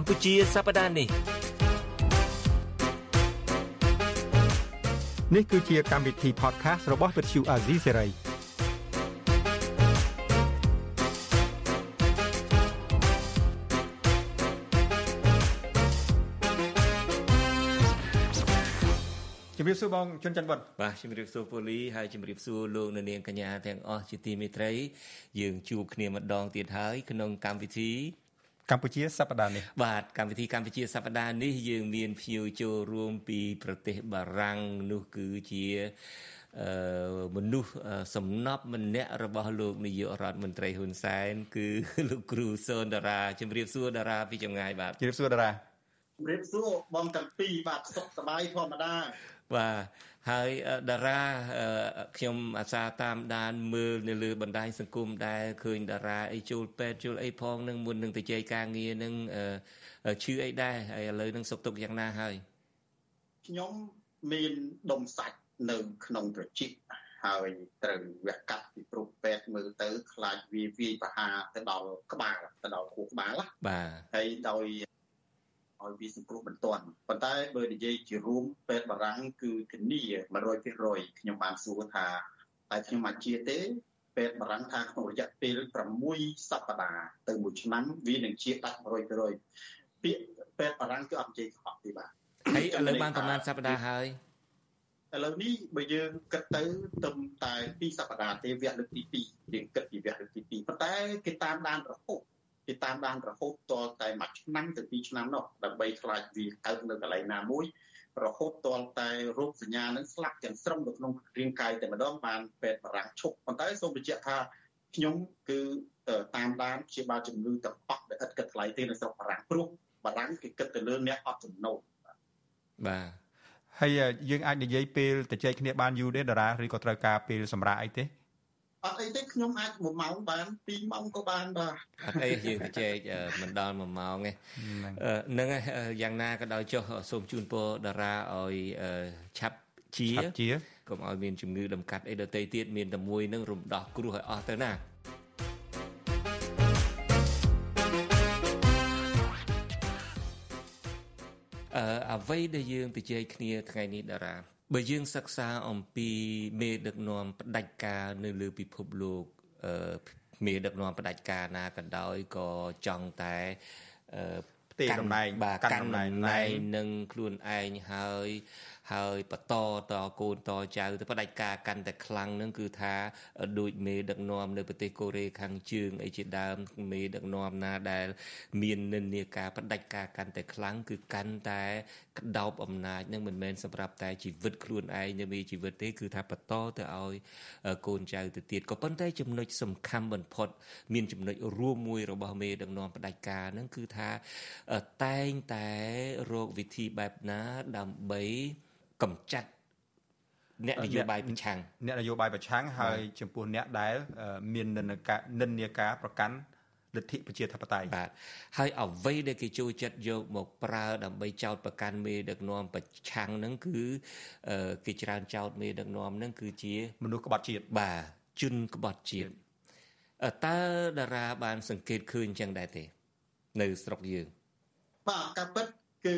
កម្ពុជាសប្តាហ៍នេះនេះគឺជាកម្មវិធី podcast របស់ Vuthu Azizi Serai ជំរាបសួរបងជុនច័ន្ទបុតបាទជំរាបសួរពូលីហើយជំរាបសួរលោកនាងកញ្ញាទាំងអស់ជាទីមេត្រីយើងជួបគ្នាម្ដងទៀតហើយក្នុងកម្មវិធី កម្ពុជាសប្តាហ៍នេះបាទកម្មវិធីកម្ពុជាសប្តាហ៍នេះយើងមានភ្ញៀវចូលរួមពីប្រទេសបារាំងនោះគឺជាអឺមនុស្សសំណប់ម្នាក់របស់លោកនាយករដ្ឋមន្ត្រីហ៊ុនសែន គឺលោកគ្រូសូនតារាជំរាបសួរតារាពីចម្ងាយបាទជំរាបសួរតារាជំរាបសួរបងទាំងពីរបាទសុខសប្បាយធម្មតាបាទ ហើយតារាខ្ញុំអាសាតាមដានមើលនៅលើបណ្ដាញសង្គមដែលឃើញតារាអីចូលពេទ្យចូលអីផងនឹងមុននឹងទៅជ័យការងារនឹងឈឺអីដែរហើយឥឡូវនឹងសុខទុក្ខយ៉ាងណាហើយខ្ញុំមានដុំសាច់នៅក្នុងត្រចៀកហើយត្រូវវះកាត់ពីព្រោះពេទ្យមើលទៅ ខ្លាចវាវាយប្រហារទៅដល់ក្បាលទៅដល់ខួរក្បាលបាទហើយដោយ ឲ្យវាសង្គ្រោះបន្ទាន់ប៉ុន្តែបើនិយាយជារួមពេទ្យបារាំងគឺធានា100%ខ្ញុំបានសួរថាតែខ្ញុំអាចជាទេពេទ្យបារាំងថាក្នុងរយៈពេល6សប្តាហ៍ទៅ1ឆ្នាំវានឹងជាដាច់100%ពាក្យពេទ្យបារាំងគឺអត់និយាយខុសទេបាទហើយឥឡូវបានប្រហែលសប្តាហ៍ហើយឥឡូវនេះបើយើងគិតទៅត្រឹមតែ2សប្តាហ៍ទេវគ្គលើកទី2យើងគិតពីវគ្គលើកទី2ប៉ុន្តែគេតាមដានរហូត គេតាមដានរហូតតតែមួយឆ្នាំទៅពីរឆ្នាំនោះដើម្បីខ្លាចវាកើតនៅកន្លែងណាមួយរហូតតតែរោគសញ្ញានឹងស្លាប់ទាំងស្រុងនៅក្នុងរាងកាយតែម្ដងបានពេទ្យបារាំងឈប់ប៉ុន្តែសូមបញ្ជាក់ថាខ្ញុំគឺតាមដានជាបាលជំងឺទាំងអស់ដែលឥតគិតថ្លៃទេនៅស្រុកបារាំងព្រោះបារាំងគេគិតទៅលើអ្នកអត់ចំណូលបាទហើយយើងអាចនិយាយពេលទៅចែកគ្នាបានយូរទេតារាឬក៏ត្រូវការពេលសម្រាប់អីទេ អត់អីទេខ្ញុំអាច1ម៉ោងបាន2ម៉ោងក៏បានបាទអត់អីយើងទៅចែកមិនដល់1ម៉ោងទេហ្នឹងយ៉ាងណាក៏ដោយចុះសូមជូនពរតារាឲ្យឆាប់ជាឆាប់ជាកុំឲ្យមានជំងឺដំកាត់អីដទៃទៀតមានតែមួយនឹងរំដោះគ្រោះឲ្យអស់ទៅណាអឺអ្វីដែលយើងទៅជែកគ្នាថ្ងៃនេះតារា បើយើងសិក្សាអំពីមេដឹកនាំផ្ដាច់ការនៅលើពិភពលោកអឺមេដឹកនាំផ្ដាច់ការណាក៏ដោយក៏ចង់តែអឺផ្ទេរតំណែងបាទកាន់តំណែងនឹងខ្លួនឯងហើយ ហើយបន្តតកូនតចៅទៅផ្ដាច់ការកាន់តែខ្លាំងនឹងគឺថាដូចមេដឹកនាំនៅប្រទេសកូរ៉េខាងជើងអីជាដើមមេដឹកនាំណាដែល មាននិន្នាការផ្ដាច់ការកាន់តែខ្លាំងគឺកាន់តែក្តោបអំណាចនឹងមិនមែនសម្រាប់តែជីវិតខ្លួនឯងនៅមានជីវិតទេគឺថាបន្តទៅឲ្យកូនចៅទៅទៀតក៏ប៉ុន្តែចំណុចសំខាន់បំផុត មានចំណុចរួមមួយរបស់មេដឹកនាំផ្ដាច់ការនឹងគឺថាតែងតែរកវិធីបែបណាដើម្បី កម្ចាត់អ្នកនយោបាយប្រឆាំងអ្នកនយោបាយប្រឆាំងហើយចំពោះអ្នកដែល មាននិន្នាការនិន្នាការប្រកាន់លទ្ធិប្រជាធិបតេយ្យបាទហើយអ្វីដែលគេចូលចិត្តយកមកប្រើដើម្បីចោតប្រកាន់មេដឹកនាំប្រឆាំងហ្នឹងគឺគេច្រើនចោតមេដឹកនាំហ្នឹងគឺជាមនុស្សក្បត់ជាតិបាទជនក្បត់ជាតិតើតារាបាន សង្កេតឃើញចឹងដែរទេ នៅស្រុកយើងបាទការពិតគឺ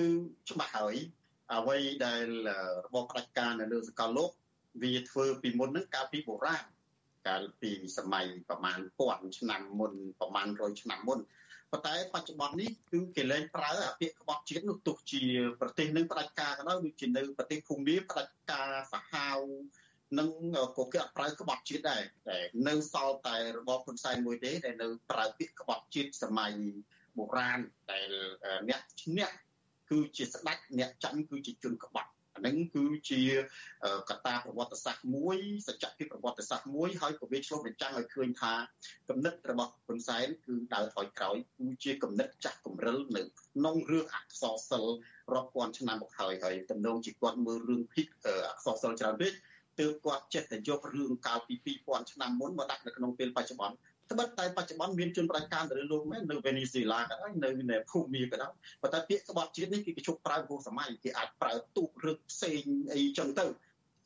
ច្បាស់ហើយ អ្វីដែលរបបផ្ដាច់ការនៅលើសកលលោកវាធ្វើពីមុនហ្នឹងកាលពីបុរាណកាលពីសម័យប្រមាណ1000ឆ្នាំមុនប្រមាណ100ឆ្នាំមុនប៉ុន្តែបច្ចុប្បន្ននេះគឺគេលែងប្រើអាពាក្យក្បត់ជាតិនោះទោះជាប្រទេសនឹងផ្ដាច់ការក៏ដោយដូចជានៅប្រទេសភូមាផ្ដាច់ការសាហាវនឹងក៏គេអត់ប្រើក្បត់ជាតិដែរតែនៅសល់តែរបបហ៊ុនសែនមួយទេដែលនៅប្រើពាក្យក្បត់ជាតិសម័យបុរាណដែលអ្នកឈ្នះ គឺជាស្ដេចអ្នកចាញ់គឺជាជនក្បត់អានឹងគឺជាកត្តាប្រវត្តិសាស្ត្រមួយសច្ចភាពប្រវត្តិសាស្ត្រមួយហើយក៏វាឆ្លុះបញ្ចាំងឲ្យឃើញថាគំនិតរបស់ហ៊ុនសែនគឺដើរថយក្រោយគឺជាគំនិតចាស់គំរិលនៅក្នុងរឿងអក្សរសិល្ប៍រាប់ពាន់ឆ្នាំមកហើយហើយតំណងជាគាត់មើលរឿងភិកអក្សរសិល្ប៍ច្រើនពេកទើបគាត់ចេះតែយករឿងកាលពី2000ឆ្នាំមុនមកដាក់នៅក្នុងពេលបច្ចុប្បន្ន ត្បិតតែបច្ចុប្បន្នមានជនប្រជាការទៅលើលោកមែននៅវេនេស៊ុយឡាក៏ដោយនៅនៅភូមាក៏ដោយប៉ុន្តែពាក្យក្បត់ជាតិនេះគេគេជប់ប្រើហួសសម័យគេអាចប្រើទូករឹកផ្សេងអីចឹងទៅ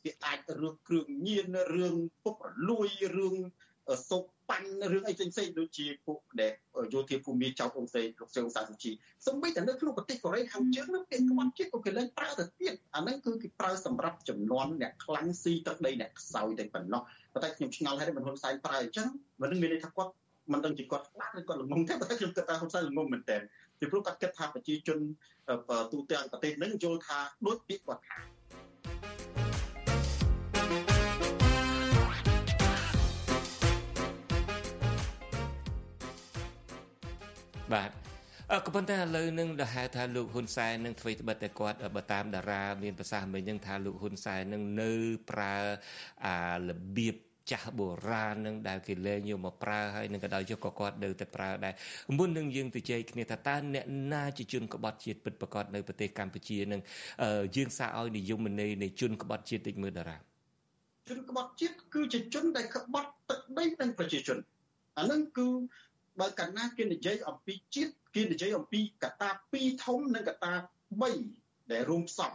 គេអាចរឿងគ្រឿងញៀនរឿងពុករលួយរឿងសុកបាញ់រឿងអីផ្សេងៗដូចជាពួកដែលយោធាភូមិចៅអង្គសេលោកសៀងសាសុជីសំបីតែនៅក្នុងប្រទេសកូរ៉េខាងជើងនោះពាក្យក្បត់ជាតិក៏គេលែងប្រើទៅទៀតអាហ្នឹងគឺគេប្រើសម្រាប់ចំនួនអ្នកខ្លាំងស៊ីទឹកដីអ្នកខ្សោយតែប៉ុណ្ណោះ ប៉ុន្តែខ្ញុំឆ្ងល់ហើយមិនហ៊ុនសែនប្រើអញ្ចឹងមិននឹងមានន័យថាគាត់មិនដឹងជាគាត់ខ្លាចឬគាត់ល្ងងទេប៉ុន្តែខ្ញុំគិតថាហ៊ុនសែនល្ងងមែនតើពីព្រោះគាត់គិតថាប្រជាជនទូទាំងប្រទេសនឹងយល់ថាដូចពាក្យគាត់ថាបាទអឺ ក៏ប៉ុន្តែឥឡូវនឹងដែលហៅថាលោកហ៊ុនសែននឹងធ្វើត្បិតតែគាត់បើតាមតារាមានប្រសាសន៍មិញនឹងថាលោកហ៊ុនសែននឹងនៅប្រើអារបៀបចាស់បុរាណនឹងដែលគេលែងយកមកប្រើហើយនឹងក៏ដោយយកក៏គាត់នៅតែប្រើដែរមុននឹងយើងទៅជែកគ្នាថាតើអ្នកណាជាជនក្បត់ជាតិពិតប្រាកដនៅប្រទេសកម្ពុជានឹងយើងសារឲ្យនិយមន័យនៃជនក្បត់ជាតិតិចមើលតារាជនក្បត់ជាតិគឺជាជនដែលក្បត់ទឹកដីនិងប្រជាជនអានឹងគឺបើកាលណាគេនិយាយអំពីជាតិ គេនិយាយអំពីកត្តា2ធំនិងកត្តា3ដែលរួមផ្សំ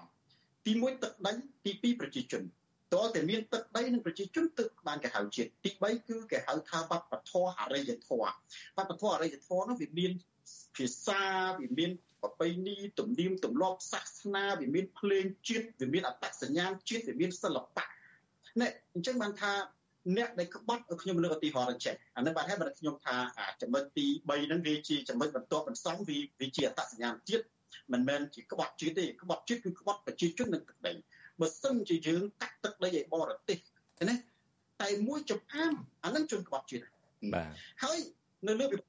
ទី1ទឹកដីទី2ប្រជាជនតើតែមានទឹកដីនិងប្រជាជនទឹកបានគេហៅជាតិទី3គឺគេហៅថាវប្បធម៌អរិយធម៌វប្បធម៌អរិយធម៌នោះវាមានភាសាវាមានប្រពៃណីទំនៀមទម្លាប់សាសនាវាមានភ្លេងជាតិវាមានអត្តសញ្ញាណជាតិវាមានសិល្បៈនេះអញ្ចឹងបានថា អ្នកដែលក្បត់ខ្ញុំលើកឧទាហរណ៍ចេះអានេះបាទហើយបើខ្ញុំថាចំណុចទី3ហ្នឹងវាជាចំណុចបន្ទាប់បន្សំវាវាជាអត្តសញ្ញាណជាតិមិនមែនជាក្បត់ជាតិទេក្បត់ជាតិគឺក្បត់ប្រជាជននិងទឹកដីបើសិនជាយើងកាត់ទឹកដីឲ្យបរទេសណាតែមួយចំអាមអានឹងជនក្បត់ជាតិបាទហើយនៅលើនេះ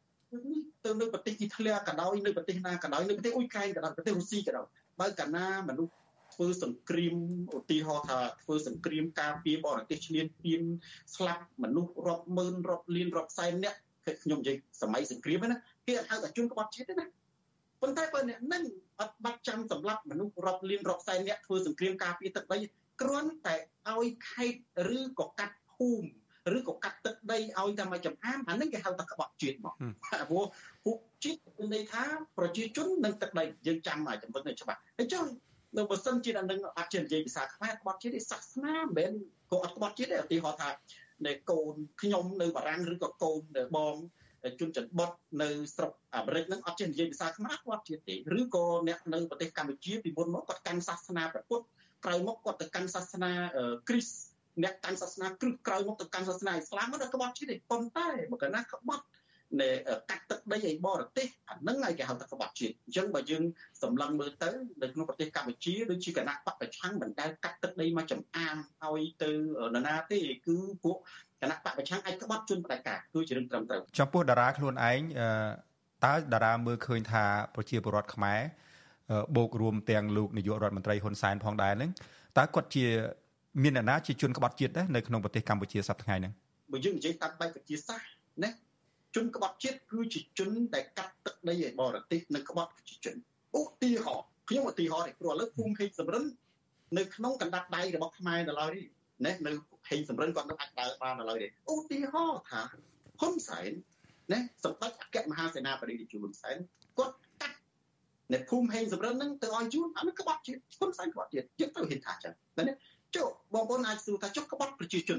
ទៅនៅប្រទេសអ៊ីតាលីក៏ដោយនៅប្រទេសណាក៏ដោយនៅប្រទេសអ៊ុយក្រែនក៏ដោយប្រទេសរុស្ស៊ីក៏ដោយបើកាលណាមនុស្ស ធ្វើសង្គ្រាមឧទាហរណ៍ថាធ្វើសង្គ្រាមការពារបរទេសឈ្លានពានស្លាប់មនុស្សរាប់ម៉ឺនរាប់លានរាប់សែនអ្នកខ្ញុំនិយាយសម័យសង្គ្រាមណាគេហៅថាជនក្បត់ជាតិទេណាប៉ុន្តែបើអ្នកនឹងអត់បាត់ចាំសម្រាប់មនុស្សរាប់លានរាប់សែនអ្នកធ្វើសង្គ្រាមការពារទឹកដីគ្រាន់តែឲ្យខេតឬក៏កាត់ភូមិឬក៏កាត់ទឹកដីឲ្យតែមកចំអាមអានឹងគេហៅថាក្បត់ជាតិមកព្រោះពួកជាតិមានន័យថាប្រជាជននិងទឹកដីយើងចាំឲ្យចំណុចនេះច្បាស់អញ្ចឹង នៅបើសិនជានឹងអត់ជានិយាយភាសាខ្មែរក្បត់ជាតិនេះសាសនាមិនមែនក៏អត់ក្បត់ជាតិដែរឧទាហរណ៍ថានៅកូនខ្ញុំនៅបារាំងឬក៏កូនបងជនចិនបុតនៅស្រុកអាមេរិកហ្នឹងអត់ចេះនិយាយភាសាខ្មែរគាត់ជាទេឬក៏អ្នកនៅប្រទេសកម្ពុជាពីមុនមកគាត់កាន់សាសនាព្រះពុទ្ធក្រោយមកគាត់ទៅកាន់សាសនាគ្រីស្ទអ្នកកាន់សាសនាគ្រឹះក្រោយមកទៅកាន់សាសនាអ៊ីស្លាមគាត់ក្បត់ជាទេប៉ុន្តែបើកណាក្បត់ នៃកាត់ទឹកដីឲ្យបរទេសអាហ្នឹងហើយគេហៅថាក្បត់ជាតិអញ្ចឹងបើយើងសម្លឹងមើលទៅនៅក្នុងប្រទេសកម្ពុជាដូចជាគណៈបកប្រឆាំងមិនដែលកាត់ទឹកដីមកចំអាមឲ្យទៅនរណាទេគឺពួកគណៈបកប្រឆាំងអាចក្បត់ជនបដិការគឺជារឿងត្រឹមត្រូវចំពោះតារាខ្លួនឯងតើតារាមើលឃើញថាប្រជាពលរដ្ឋខ្មែរបូករួមទាំងលោកនាយករដ្ឋមន្ត្រីហ៊ុនសែនផងដែរហ្នឹងតើគាត់ជាមានអ្នកណាជាជនក្បត់ជាតិដែរនៅក្នុងប្រទេសកម្ពុជាសប្តាហ៍ថ្ងៃហ្នឹងបើយើងនិយាយតាមបែបវិទ្យាសាស្ត្រណា ជនក្បត់ជាតិគឺជាជនដែលកាត់ទឹកដីឲ្យបរទេសនិងក្បត់ប្រជាជនឧទាហរណ៍ខ្ញុំឧទាហរណ៍នេះព្រោះឥឡូវភូមិខេងសំរិននៅក្នុងកណ្ដាប់ដៃរបស់ខ្មែរនៅឡើយនេះនៅហេងសំរិនគាត់នៅអាចដើរបាននៅឡើយទេឧទាហរណ៍ថាហ៊ុនសែនណាសម្ដេចអគ្គមហាសេនាបតីជួនសែនគាត់កាត់នៅភូមិហេងសំរិនហ្នឹងទៅឲ្យជួនអានោះក្បត់ជាតិហ៊ុនសែនក្បត់ជាតិយើងទៅហ៊ានថាចឹងណាចុះបងប្អូនអាចសួរថាចុះក្បត់ប្រជាជន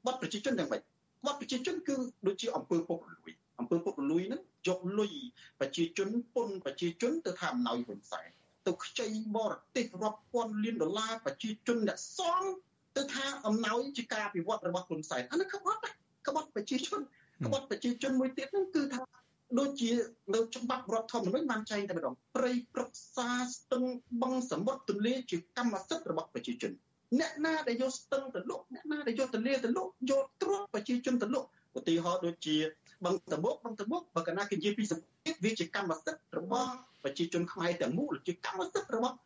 ក្បត់ប្រជាជនយ៉ាងម៉េច ក្បត់ប្រជាជនគឺដូចជាអង្គើពុករលួយអង្គើពុករលួយហ្នឹងយកលុយប្រជាជនពុនប្រជាជនទៅថាអំណោយហ៊ុនសែនទៅខ្ចីបរទេសរាប់ពាន់លានដុល្លារប្រជាជនអ្នកសងទៅថាអំណោយជាការពិវត្តរបស់ហ៊ុនសែនអានោះក្បត់ក្បត់ប្រជាជនក្បត់ប្រជាជនមួយទៀតហ្នឹងគឺថាដូចជានៅច្បាប់រដ្ឋធម្មនុញ្ញបានចែងតែម្ដងព្រៃព្រឹក្សាស្ទឹងបឹងសមុទ្រទន្លេជាកម្មសិទ្ធិរបស់ប្រជាជនអ្នកណាដែលយកស្ទឹងទៅលុកអ្នក ណាដែលយកទន្លេទៅលុកយកទ្រព្យប្រជាជនទៅលុកឧទាហរណ៍ដូចជាបឹងតមុកបឹងតមុកបើកាលណាគេនិយាយពីសម្ពាធវាជាកម្មសិទ្ធិរបស់ប្រជាជនខ្មែរទាំងមូលជាកម្មសិទ្ធិរបស់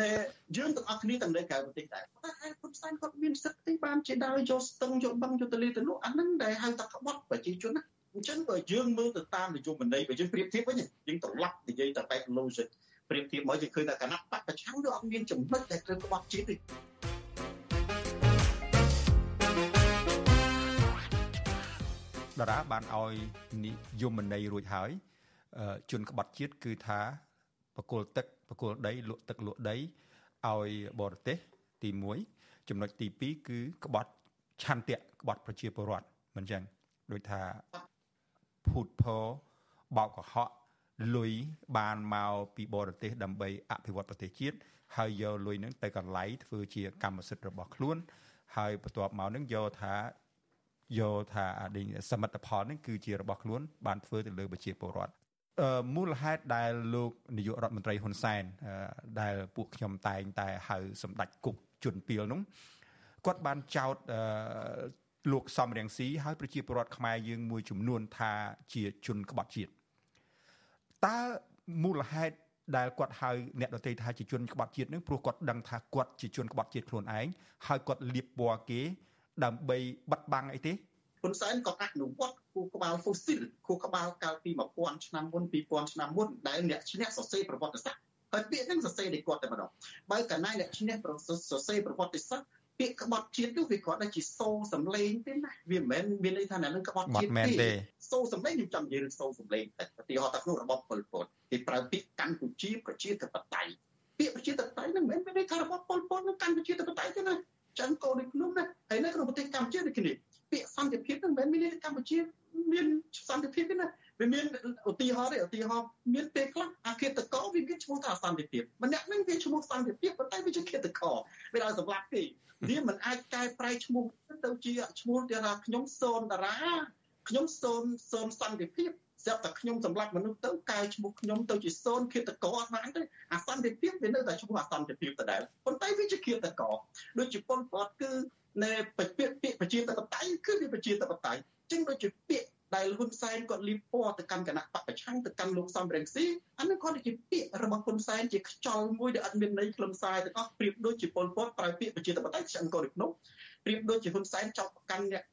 ណែយើងទាំងអស់គ្នាទាំងនៅក្រៅប្រទេសដែរតែឯពុទ្ធសាសនាគាត់មានសិទ្ធិបានជាដើរយកស្ទឹងយកបឹងយកទន្លេទៅលក់អាហ្នឹងដែលហៅថាក្បត់ប្រជាជនណាអញ្ចឹងបើយើងមើលទៅតាមនយោបាយបើយើងប្រៀបធៀបវិញយើងត្រឡប់និយាយតែ technology ប្រៀបធៀបមកយើងឃើញថាគណៈបកប្រឆាំងវាអត់មានចំណុចដែលត្រូវក្បត់ជាតិទេ តារាបានឲ្យនិយមន័យរួចហើយជនក្បត់ជាតិគឺថាបកគលទឹកបកគលដីលក់ទឹកលក់ដីឲ្យបរទេសទី1ចំណុចទី2គឺក្បត់ឆន្ទៈក្បត់ប្រជាពលរដ្ឋមិនចឹងដូចថាភូតផោបោកកុហកលុយបានមកពីបរទេសដើម្បីអភិវឌ្ឍប្រទេសជាតិហើយយកលុយហ្នឹងទៅកន្លែងធ្វើជាកម្មសិទ្ធិរបស់ខ្លួនហើយបន្ទាប់មកហ្នឹងយកថា យកថាសមិទ្ធផលហ្នឹងគឺជារបស់ខ្លួនបានធ្វើទៅលើប្រជាពលរដ្ឋមូលហេតុដែលលោកនាយករដ្ឋមន្ត្រីហ៊ុនសែនដែលពួកខ្ញុំតែងតែហៅសម្ដេចគុកជន់ពីលនោះគាត់បានចោទលោកសំរៀងស៊ីហើយប្រជាពលរដ្ឋខ្មែរយើងមួយចំនួនថាជាជនក្បត់ជាតិតើមូលហេតុដែលគាត់ហៅអ្នកដទៃថាជាជនក្បត់ជាតិនឹងព្រោះគាត់ដឹងថាគាត់ជាជនក្បត់ជាតិខ្លួនឯងហើយគាត់លៀបពណ៌គេ ដើម្បីបិទបាំងអីទេហ៊ុនសែនក៏អនុវត្តគូក្បាលហ្វូស៊ីលគូក្បាលកាលពី1000ឆ្នាំមុន2000ឆ្នាំមុនដែលអ្នកឈ្នះសរសេរប្រវត្តិសាស្ត្រហើយពាក្យហ្នឹងសរសេរដោយគាត់តែម្ដងបើកាលណាអ្នកឈ្នះសរសេរប្រវត្តិសាស្ត្រពាក្យក្បត់ជាតិនោះវាគ្រាន់តែជាសូសំឡេងទេណាវាមិនមែនមានន័យថាអ្នកនឹងក្បត់ជាតិទេសូសំឡេងខ្ញុំចង់និយាយរឿងសូសំឡេងតែឧទាហរណ៍ថាក្នុងរបបប៉ុលពតគេប្រើពាក្យកម្ពុជាប្រជាធិបតេយ្យពាក្យប្រជាធិបតេយ្យហ្នឹងមិនមែនមានន័យថារបបប៉ុលពតនឹងកម្ពុជាធិបតេយ្យទេណា ចឹងកូនដូចខ្ញុំណាហើយនៅក្នុងប្រទេសកម្ពុជាដូចគ្នាពាក្យសន្តិភាពហ្នឹងមិនមែនមានកម្ពុជាមានសន្តិភាពទេណាវាមានឧទាហរណ៍ទេឧទាហរណ៍មានពេលខ្លះអាឃាតកោវាមានឈ្មោះថាសន្តិភាពម្នាក់ហ្នឹងវាឈ្មោះសន្តិភាពប៉ុន្តែវាជាឃាតកោវាឲ្យសម្លាប់គេវាមិនអាចកែប្រែឈ្មោះទៅជាឈ្មោះដែលថាខ្ញុំសូនតារាខ្ញុំសូនសូនសន្តិភាព ស្រាប់តែខ្ញុំសម្លាប់មនុស្សទៅកែឈ្មោះខ្ញុំទៅជាសូនឃាតកោអត់បានទេអាសន្តិភាពវានៅតែឈ្មោះអាសន្តិភាពដដែលប៉ុន្តែវាជាឃាតកោដូចជាប៉ុលពតគឺនៅពាក្យពាក្យប្រជាធិបតេយ្យគឺវាប្រជាធិបតេយ្យចឹងដូចជាពាក្យដែលហ៊ុនសែនគាត់លីបពណ៌ទៅកាន់គណៈបពប្រឆាំងទៅកាន់លោកសំរងស៊ីអានោះគាត់ជាពាក្យរបស់ហ៊ុនសែនជាខ្យល់មួយដែលអត់មានន័យខ្លឹមសារទាំងអស់ប្រៀបដូចជាពលពតប្រើពាក្យប្រជាធិបតេយ្យឆ្អឹងកូនក្នុងប្រៀបដូចជាហ៊ុនសែនចោទប្រកាន់អ្នក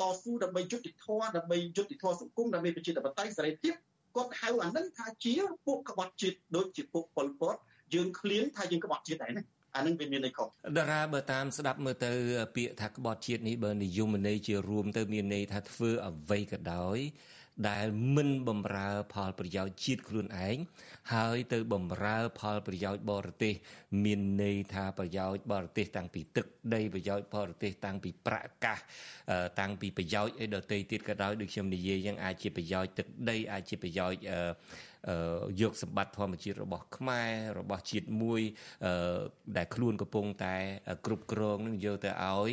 តស៊ូដើម្បីយុត្តិធម៌ដើម្បីយុត្តិធម៌សង្គមដើម្បីប្រជាធិបតេយ្យសេរីភាពគាត់ហៅអានឹងថាជាពួកក្បត់ជាតិដូចជាពួកពលពតយើងឃ្លានថាយើងក្បត់ជាតិដែរណាអានឹងវាមានន័យខុសតារាបើតាមស្ដាប់មើលទៅពាក្យថាក្បត់ជាតិនេះបើនិយមន័យជារួមទៅមានន័យថាធ្វើអ្វីក៏ដោយ ដែលមិនបំរើ ផលប្រយោជន៍ជាតិខ្លួនឯងហើយទៅបំរើផលប្រយោជន៍បរទេស មានន័យថាប្រយោជន៍បរទេស តាំងពីទឹកដីប្រយោជន៍បរទេស តាំងពីប្រាក់កាសតាំងពីប្រយោជន៍អីដទៃទៀតក៏ដោយដូចខ្ញុំនិយាយយ៉ាងអាចជាប្រយោជន៍ទឹកដីអាចជាប្រយោជន៍យកសម្បត្តិធម្មជាតិរបស់ខ្មែររបស់ជាតិមួយដែលខ្លួនកំពុងតែគ្រប់គ្រងនឹងយកទៅឲ្យ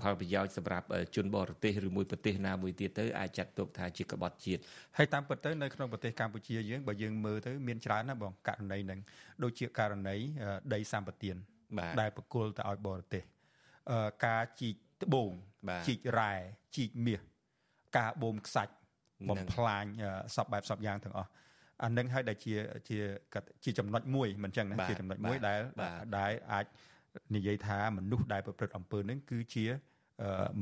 ផលប្រយោជន៍សម្រាប់ជនបរទេសឬមួយប្រទេសណាមួយទៀតទៅអាចចាត់ទុកថាជាក្បត់ជាតិហើយតាមពិតទៅនៅក្នុងប្រទេសកម្ពុជាយើងបើយើងមើលទៅមានច្រើនណាស់បងករណីហ្នឹងដូចជាករណីដីសម្បទានដែលប្រគល់ទៅឲ្យបរទេសការជីកត្បូងជីករ៉ែជីកមាសការបូមខ្សាច់បំផ្លាញសពបែបសពយ៉ាងទាំងអស់អានឹងហើយដែលជាជាជាចំណុចមួយមិនចឹងណាជាចំណុចមួយដែលដែលអាច និយាយថាមនុស្សដែលប្រព្រឹត្តអំពើនឹងគឺជា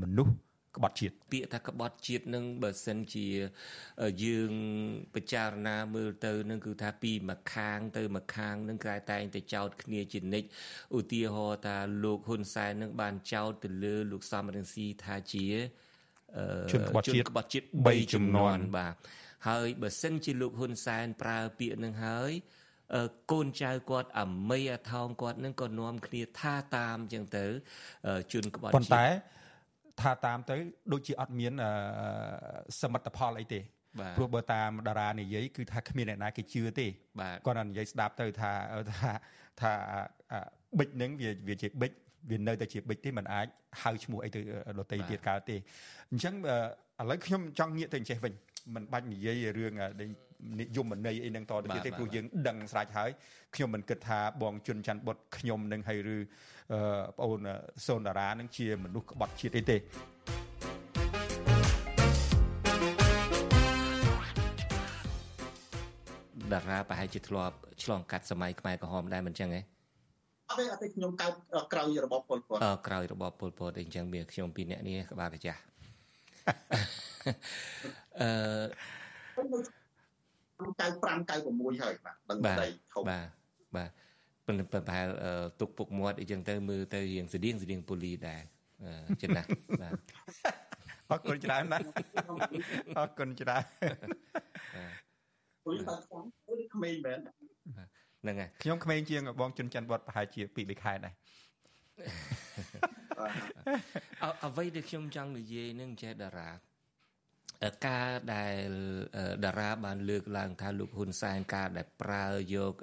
មនុស្សក្បត់ជាតិពាក្យថាក្បត់ជាតិនឹងបើសិនជាយើងពិចារណាមើលទៅនឹងគឺថាពីម្ខាងទៅម្ខាងនឹងក្រែតែងតែចោតគ្នាជានិច្ចឧទាហរណ៍ថាលោកហ៊ុនសែននឹងបានចោតទៅលើលោកសំរងស៊ីថាជាជនក្បត់ជាតិក្បត់ជាតិ3ចំនួនបាទហើយបើសិនជាលោកហ៊ុនសែនប្រើពាក្យនឹងហើយ កូនចៅគាត់អាមីអាថោងគាត់នឹងក៏នាំគ្នាថាតាមអញ្ចឹងទៅជន់ក្បត់ប៉ុន្តែថាតាមទៅ ដូចជាអត់មានសមិទ្ធផលអីទេព្រោះបើតាមតារានិយាយគឺថាគ្មានអ្នកណាគេជឿទេគាត់តែនិយាយស្ដាប់ទៅថាថាថាប៊ិចនឹងវាវាជាប៊ិចវានៅតែជាប៊ិចទេมันអាចហៅឈ្មោះអីទៅដតីទៀតកើតទេអញ្ចឹងឥឡូវខ្ញុំចង់ងាកទៅអញ្ចេះវិញមិនបាច់និយាយរឿង និយមន័យអីនឹងតទៅទៀតទេព្រោះយើងដឹងស្រេចហើយខ្ញុំមិនគិតថាបងជុនច័ន្ទបុតខ្ញុំនឹងហើយឬបងអូនសូនតារានឹងជាមនុស្សក្បត់ជាតិអីទេតារាប្រហែលជាធ្លាប់ឆ្លងកាត់សម័យខ្មែរក្រហមដែរមិនចឹងទេអត់ទេអត់ទេខ្ញុំកើតក្រោយរបបប៉ុលពតអឺក្រោយរបបប៉ុលពតអីចឹងមានខ្ញុំពីរនាក់នេះក្បាលកាចាស់អឺ 95 96ហើយបាទដឹងដីធំបាទបាទប៉ុន្តែប្រហែលទុកពុកមាត់អីចឹងទៅមើលទៅរៀងស្តៀងស្តៀងពូលីដែរចិនណាបាទអរគុណច្រើនណាស់អរគុណច្រើនពូលីបាទខ្ញុំពូលីក្មេងមែនហ្នឹងហើយខ្ញុំក្មេងជាងបងជុនច័ន្ទវត្តប្រហែលជា2 3ខែដែរអ្វីដែលខ្ញុំចង់និយាយនឹងចេះតារា ការដែលតារាបានលើកឡើងថាលោកហ៊ុនសែនការដែលប្រើយក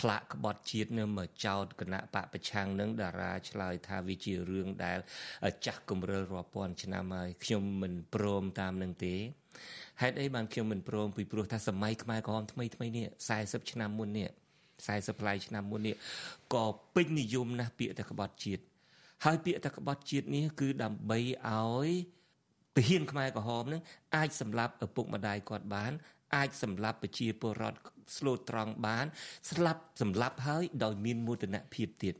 ផ្លាកក្បត់ជាតិនឹងមកចោតគណៈបពប្រឆាំងនឹងតារាឆ្លើយថាវាជារឿងដែល ចាស់គំរិលរាប់ពាន់ឆ្នាំហើយខ្ញុំមិនព្រមតាមនឹងទេហេតុអីបានខ្ញុំមិនព្រមពីព្រោះថាសម័យខ្មែរក្រហមថ្មីថ្មីនេះ40ឆ្នាំមុននេះ40ប្លាយឆ្នាំមុននេះក៏ពេញនិយមណាស់ពាក្យតែក្បត់ជាតិហើយពាក្យតែក្បត់ជាតិនេះគឺដើម្បីឲ្យ ទាហានខ្មែរក្រហមនឹងអាចសម្លាប់ឪពុកម្ដាយគាត់បាន អាចសម្លាប់ប្រជាពលរដ្ឋស្លូតត្រង់បាន ស្លាប់សម្លាប់ហើយដោយមានមោទនភាពទៀត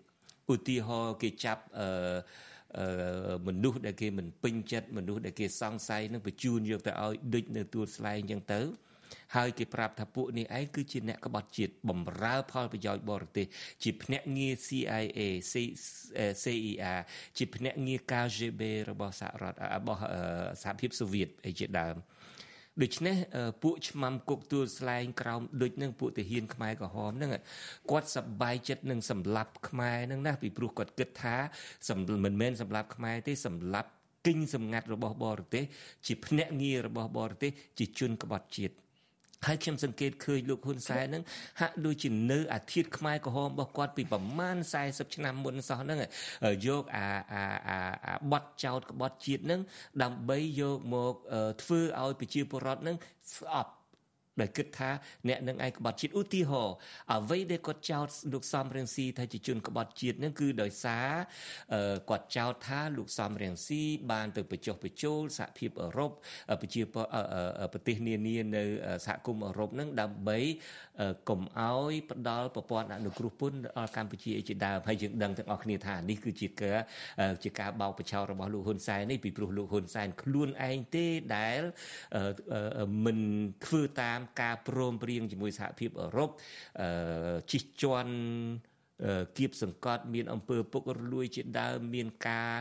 ឧទាហរណ៍គេចាប់អឺមនុស្សដែលគេមិនពេញចិត្តមនុស្សដែលគេសង្ស័យនឹងបញ្ជូនយកទៅឲ្យដេចនៅទួលស្លែងអញ្ចឹងទៅ ហើយគេប្រាប់ថាពួកនេះឯងគឺជាអ្នកក្បត់ជាតិបំរើផលប្រយោជន៍បរទេសជាភ្នាក់ងារ CIA CIA ជាភ្នាក់ងារ KGB របស់សហរដ្ឋរបស់សហភាពសូវៀតអីជាដើមដូច្នេះពួកឆ្មាំគុកទួលស្លែងក្រោមដូចនឹងពួកទាហានខ្មែរក្រហមហ្នឹងគាត់សប្បាយចិត្តនឹងសម្លាប់ខ្មែរហ្នឹងណាពីព្រោះគាត់គិតថាមិនមែនសម្លាប់ខ្មែរទេសម្លាប់គិញសម្ងាត់របស់បរទេសជាភ្នាក់ងាររបស់បរទេសជាជនក្បត់ជាតិ ហើយខ្ញុំសង្កេតឃើញលោកហ៊ុនសែនហ្នឹងហាក់ដូចជានៅអាធិធខ្មែរក្រហមរបស់គាត់ពីប្រមាណ40ឆ្នាំមុនសោះហ្នឹងយកអាអាអាបត់ចោតក្បត់ជាតិហ្នឹងដើម្បីយកមកធ្វើឲ្យប្រជាពលរដ្ឋហ្នឹងស្អប់ ដែលគិតថាអ្នកនឹងឯងក្បត់ជាតិឧទាហរណ៍អ្វីដែលគាត់ចោទលោកសំរៀងស៊ីថាជាជនក្បត់ជាតិនឹងគឺដោយសារគាត់ចោទថាលោកសំរៀងស៊ីបានទៅបញ្ចុះបញ្ចូលសហភាពអឺរ៉ុបប្រជាប្រទេសនានានៅសហគមន៍អឺរ៉ុបនឹងដើម្បីកុំឲ្យផ្ដាល់ប្រព័ន្ធអនុគ្រោះពន្ធដល់កម្ពុជាជាដើមហើយយើងដឹងទាំងអស់គ្នាថានេះគឺជាការជាការបោកបញ្ឆោតរបស់លោកហ៊ុនសែននេះពីព្រោះលោកហ៊ុនសែនខ្លួនឯងទេដែលមិនធ្វើតាមការព្រមព្រៀងជាមួយសហភាពអឺរ៉ុបជិះជាន់ គៀបសង្កត់មានអង្គើពុករលួយជាដើមមានការ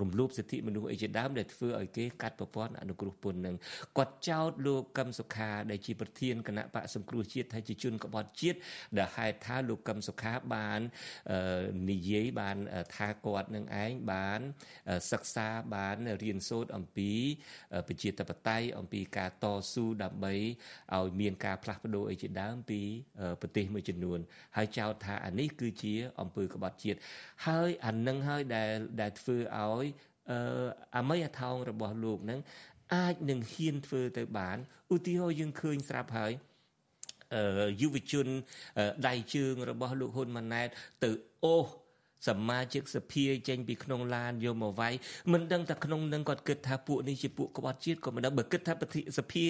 រំលោភសិទ្ធិមនុស្សអីជាដើមដែលធ្វើឲ្យគេកាត់ប្រព័ន្ធអនុគ្រោះពន្ធនឹងគាត់ចោទលោកកឹមសុខាដែលជាប្រធានគណៈបកសង្គ្រោះជាតិថាជាជនក្បត់ជាតិដែលហេតុថាលោកកឹមសុខាបាននិយាយបានថាគាត់នឹងឯងបានសិក្សាបានរៀនសូត្រអំពីប្រជាធិបតេយ្យអំពីការតស៊ូដើម្បីឲ្យមានការផ្លាស់ប្ដូរអីជាដើមពីប្រទេសមួយចំនួនហើយចោទថាអានេះគឺជាអំពើក្បត់ជាតិហើយអានឹងហើយដែលដែលធ្វើឲ្យអឺអមយថោងរបស់លោកនឹងអាចនឹងហ៊ានធ្វើទៅបានឧទាហរណ៍យើងឃើញស្រាប់ហើយយុវជនដៃជើងរបស់លោកហ៊ុនម៉ាណែតទៅអូស សមាជិកសភាចេញពីក្នុងឡានយកមកវាយមិនដឹងថាក្នុងនឹងគាត់គិតថាពួកនេះជាពួកក្បត់ជាតិក៏មិនដឹងបើគិតថាប្រតិសភា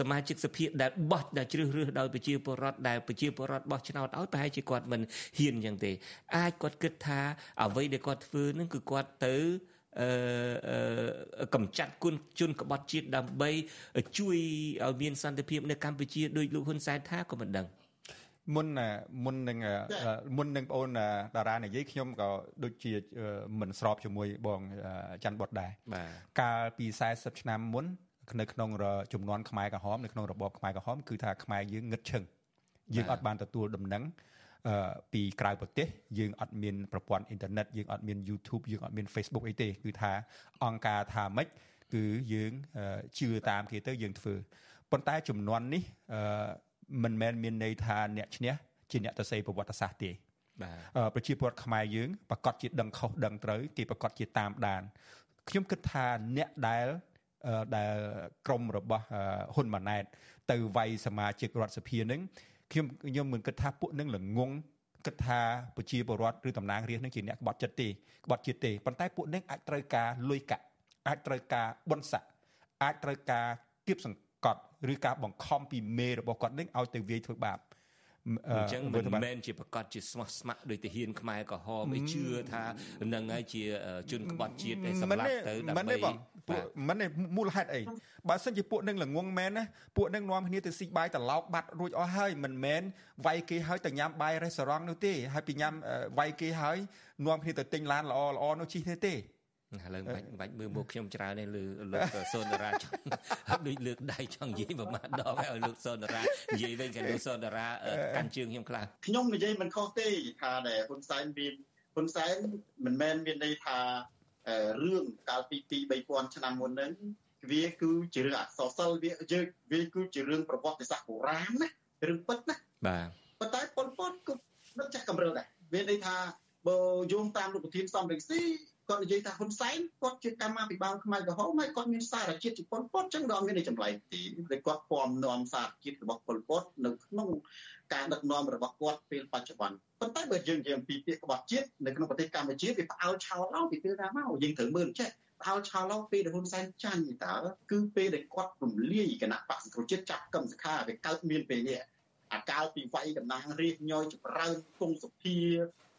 សមាជិកសភាដែលបោះដែលជ្រើសរើសដោយប្រជាពលរដ្ឋដែលប្រជាពលរដ្ឋបោះឆ្នោតឲ្យប្រហែលជាគាត់មិនហ៊ានយ៉ាងទេ អាចគាត់គិតថាអ្វីដែលគាត់ធ្វើនឹងគឺគាត់ទៅអឺកំចាត់គុណជនក្បត់ជាតិដើម្បីជួយឲ្យមានសន្តិភាពនៅកម្ពុជាដោយលោកហ៊ុនសែនថាក៏មិនដឹង មុនមុននឹងមុននឹងបងអូនតារានិយាយខ្ញុំក៏ដូចជាមិនស្របជាមួយបងច័ន្ទបុតដែរកាលពី40ឆ្នាំមុននៅក្នុងចំនួនខ្មែរក្រហមនៅក្នុងរបបខ្មែរក្រហមគឺថាខ្មែរយើងងឹតឈឹងយើងអត់បានទទួលដំណឹងពីក្រៅប្រទេសយើងអត់មានប្រព័ន្ធអ៊ីនធឺណិតយើងអត់មាន YouTube យើងអត់មាន Facebook អីទេគឺថាអង្គការថាម៉េចគឺយើងជឿតាមគេទៅយើងធ្វើប៉ុន្តែចំនួននេះ មិនមែនមានន័យថាអ្នកឈ្នះជាអ្នកទៅសេប្រវត្តិសាស្ត្រទេបាទប្រជាពលរដ្ឋខ្មែរយើងប្រកាសជាដឹងខុសដឹងត្រូវគេប្រកាសជាតាមដានខ្ញុំគិតថាអ្នកដែលដែលក្រមរបស់ហ៊ុនម៉ាណែត ទៅវាយសមាជិករដ្ឋសភានឹងខ្ញុំខ្ញុំមិនគិតថាពួកនឹងល្ងងគិតថាប្រជាពលរដ្ឋឬតំណាងរាស្ត្រនឹងជាអ្នកក្បត់ចិត្តទេក្បត់ជាតិទេប៉ុន្តែពួកនឹងអាចត្រូវការលុយកាក់អាចត្រូវការបនស័កអាចត្រូវការគៀបសង្កត់ឬការបង្ខំពីមេរបស់គាត់នឹងឲ្យទៅវាយធ្វើបាបអញ្ចឹងមិនមែនជាប្រកាសជាស្មោះស្ម័គ្រដោយទាហានខ្មែរក្រហមឯជឿថានឹងហើយជាជនក្បត់ជាតិឯសម្រាប់ទៅដើម្បីពួកមិនមូលហេតុអីបើសិនជាពួកនឹងល្ងងមែនណាពួកនឹងនាំគ្នាទៅស៊ីបាយត្រឡោកបាត់រួចអស់ហើយមិនមែនវាយគេហើយទៅញ៉ាំបាយរេស្តូរ៉ង់នោះទេហើយពីញ៉ាំវាយគេហើយនាំគ្នាទៅទិញឡានល្អល្អនោះជិះទេទេ ឥឡូវបាច់បាច់មើលមុខខ្ញុំច្រើនទេលើលោកសូនតារាចង់ដូចលើកដៃចង់និយាយប្រមាណដងឲ្យលោកសូនតារានិយាយវិញក៏លោកសូនតារាកាន់ជើងខ្ញុំខ្លះខ្ញុំនិយាយមិនខុសទេថាដែលហ៊ុនសែនមានហ៊ុនសែនមិនមែនមានន័យថារឿងកាលពី2 3000ឆ្នាំមុនហ្នឹងវាគឺជារឿងអក្សរសិល្ប៍វាយើងវាគឺជារឿងប្រវត្តិសាស្ត្របុរាណណារឿងពិតណាបាទប៉ុន្តែប៉ុលពតក៏នឹកចាស់កម្រិលដែរវាន័យថាបើយោងតាមលោកប្រធានសំរងស៊ី គាត់និយាយថាហ៊ុនសែនគាត់ជាកម្មាភិបាលខ្មែរក្រហមហើយគាត់មានសារជាតិជាប៉ុលពតចឹងដល់មានចម្លែកទីដែលគាត់ពំនាំសារជាតិរបស់ប៉ុលពតនៅក្នុងការដឹកនាំរបស់គាត់ពេលបច្ចុប្បន្នប៉ុន្តែបើយើងនិយាយអំពីពាក្យក្បត់ជាតិនៅក្នុងប្រទេសកម្ពុជាវាផ្អើលឆោឡោពីពេលណាមកយើងត្រូវមើលចេះផ្អើលឆោឡោពេលដែលហ៊ុនសែនចាញ់តើគឺពេលដែលគាត់រំលាយគណៈបក្សសង្គ្រោះជាតិចាប់កឹមសខាវាកើតមានពេលនេះ អាកាលពីវាយតំណាងរាជញយចម្រើនគង់សុភា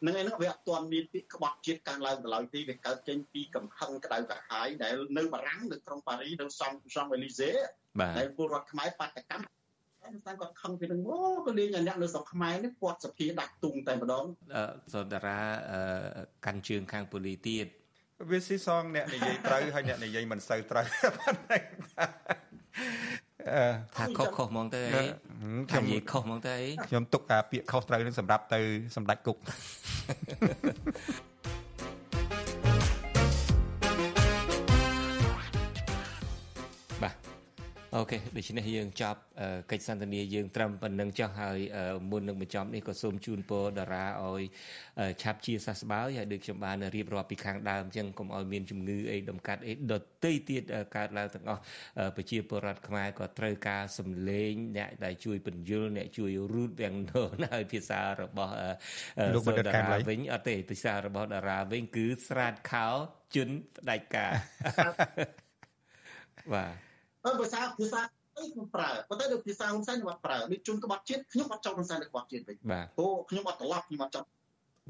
នឹងឯនោះវាអត់ទាន់មានពាក្យក្បត់ជាតិកើនឡើងទៅឡើយទេវាកើតចេញពីកំហឹងក្តៅក្រហាយដែលនៅបារាំងនៅក្រុងប៉ារីនៅសំសំអេលីសេដែលពលរដ្ឋខ្មែរបដកម្មតែគាត់ខឹងពីនឹងអូក៏លេងអ្នកនៅស្រុកខ្មែរនេះគាត់សភាដាក់ទុងតែម្ដងសន្តារាកាន់ជើងខាងប៉ូលីទៀតវាស៊ីសងអ្នកនិយាយត្រូវហើយអ្នកនិយាយមិនសូវត្រូវប៉ុណ្ណឹង ថាខុសខុសហ្មងទៅអីខ្ញុំនិយាយខុសហ្មងទៅអីខ្ញុំទុកអាពាក្យខុសត្រូវនឹងសម្រាប់ទៅសម្ដេចគុក អូខេដូច្នេះយើងចប់កិច្ចសន្ទនាយើងត្រឹមប៉ុណ្្នឹងចុះហើយមុននឹងបញ្ចប់នេះក៏សូមជូនពរតារាឲ្យឆាប់ជាសះស្បើយហើយដូចខ្ញុំបានរៀបរាប់ពីខាងដើមអញ្ចឹងកុំឲ្យមានជំងឺអីដំកាត់អីដតីទៀតកើតឡើងទាំងអស់ប្រជាពលរដ្ឋខ្មែរក៏ត្រូវការសម្លេងអ្នកដែលជួយពន្យល់អ្នកជួយរូតវាំងណូនហើយភាសារបស់លោកបណ្ឌិតកែមលៃវិញអត់ទេភាសារបស់តារាវិញគឺស្រាតខោជន់ផ្ដាច់ការបាទ ហើយភាសាភាសាអីខ្ញុំប្រើប៉ុន្តែនៅភាសាហ៊ុនសែនខ្ញុំអត់ប្រើនេះជូនក្បត់ជាតិខ្ញុំអត់ចង់ហ៊ុនសែនទៅក្បត់ជាតិវិញព្រោះខ្ញុំអត់ត្រឡប់ខ្ញុំអត់ចង់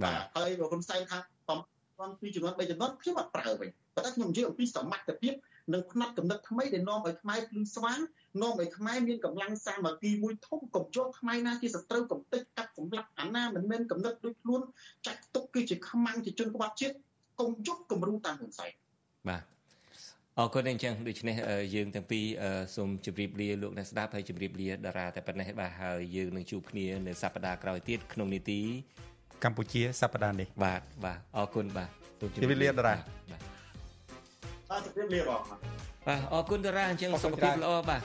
បាទហើយបើហ៊ុនសែនថាបំបំពីចំនួន3ចំនួនខ្ញុំអត់ប្រើវិញប៉ុន្តែខ្ញុំនិយាយអំពីសមត្ថភាពនិងផ្នែកកំណត់ថ្មីដែលនាំឲ្យខ្មែរភ្លឺស្វាងនាំឲ្យខ្មែរមានកម្លាំងសាមគ្គីមួយធំកុំយកខ្មែរណាជាសត្រូវកំទេចកាប់សម្លាប់អាណាមិនមែនកំណត់ដូចខ្លួនចាច់ទុកគឺជាខ្មាំងជាជនក្បត់ជាតិកុំយកគំរូតាមហ៊ុនសែនបាទ អរគុណអញ្ចឹងដូច្នេះយើងទាំងពីរសូមជម្រាបលាលោកអ្នកស្ដាប់ហើយជម្រាបលាតារាតែប៉ុណ្ណេះបាទហើយយើងនឹងជួបគ្នានៅសប្តាហ៍ក្រោយទៀតក្នុងនីតិកម្ពុជាសប្តាហ៍នេះបាទបាទអរគុណបាទសូមជម្រាបលាតារាបាទជម្រាបលាបងបាទអរគុណតារាអញ្ចឹងសុខភាពល្អបាទ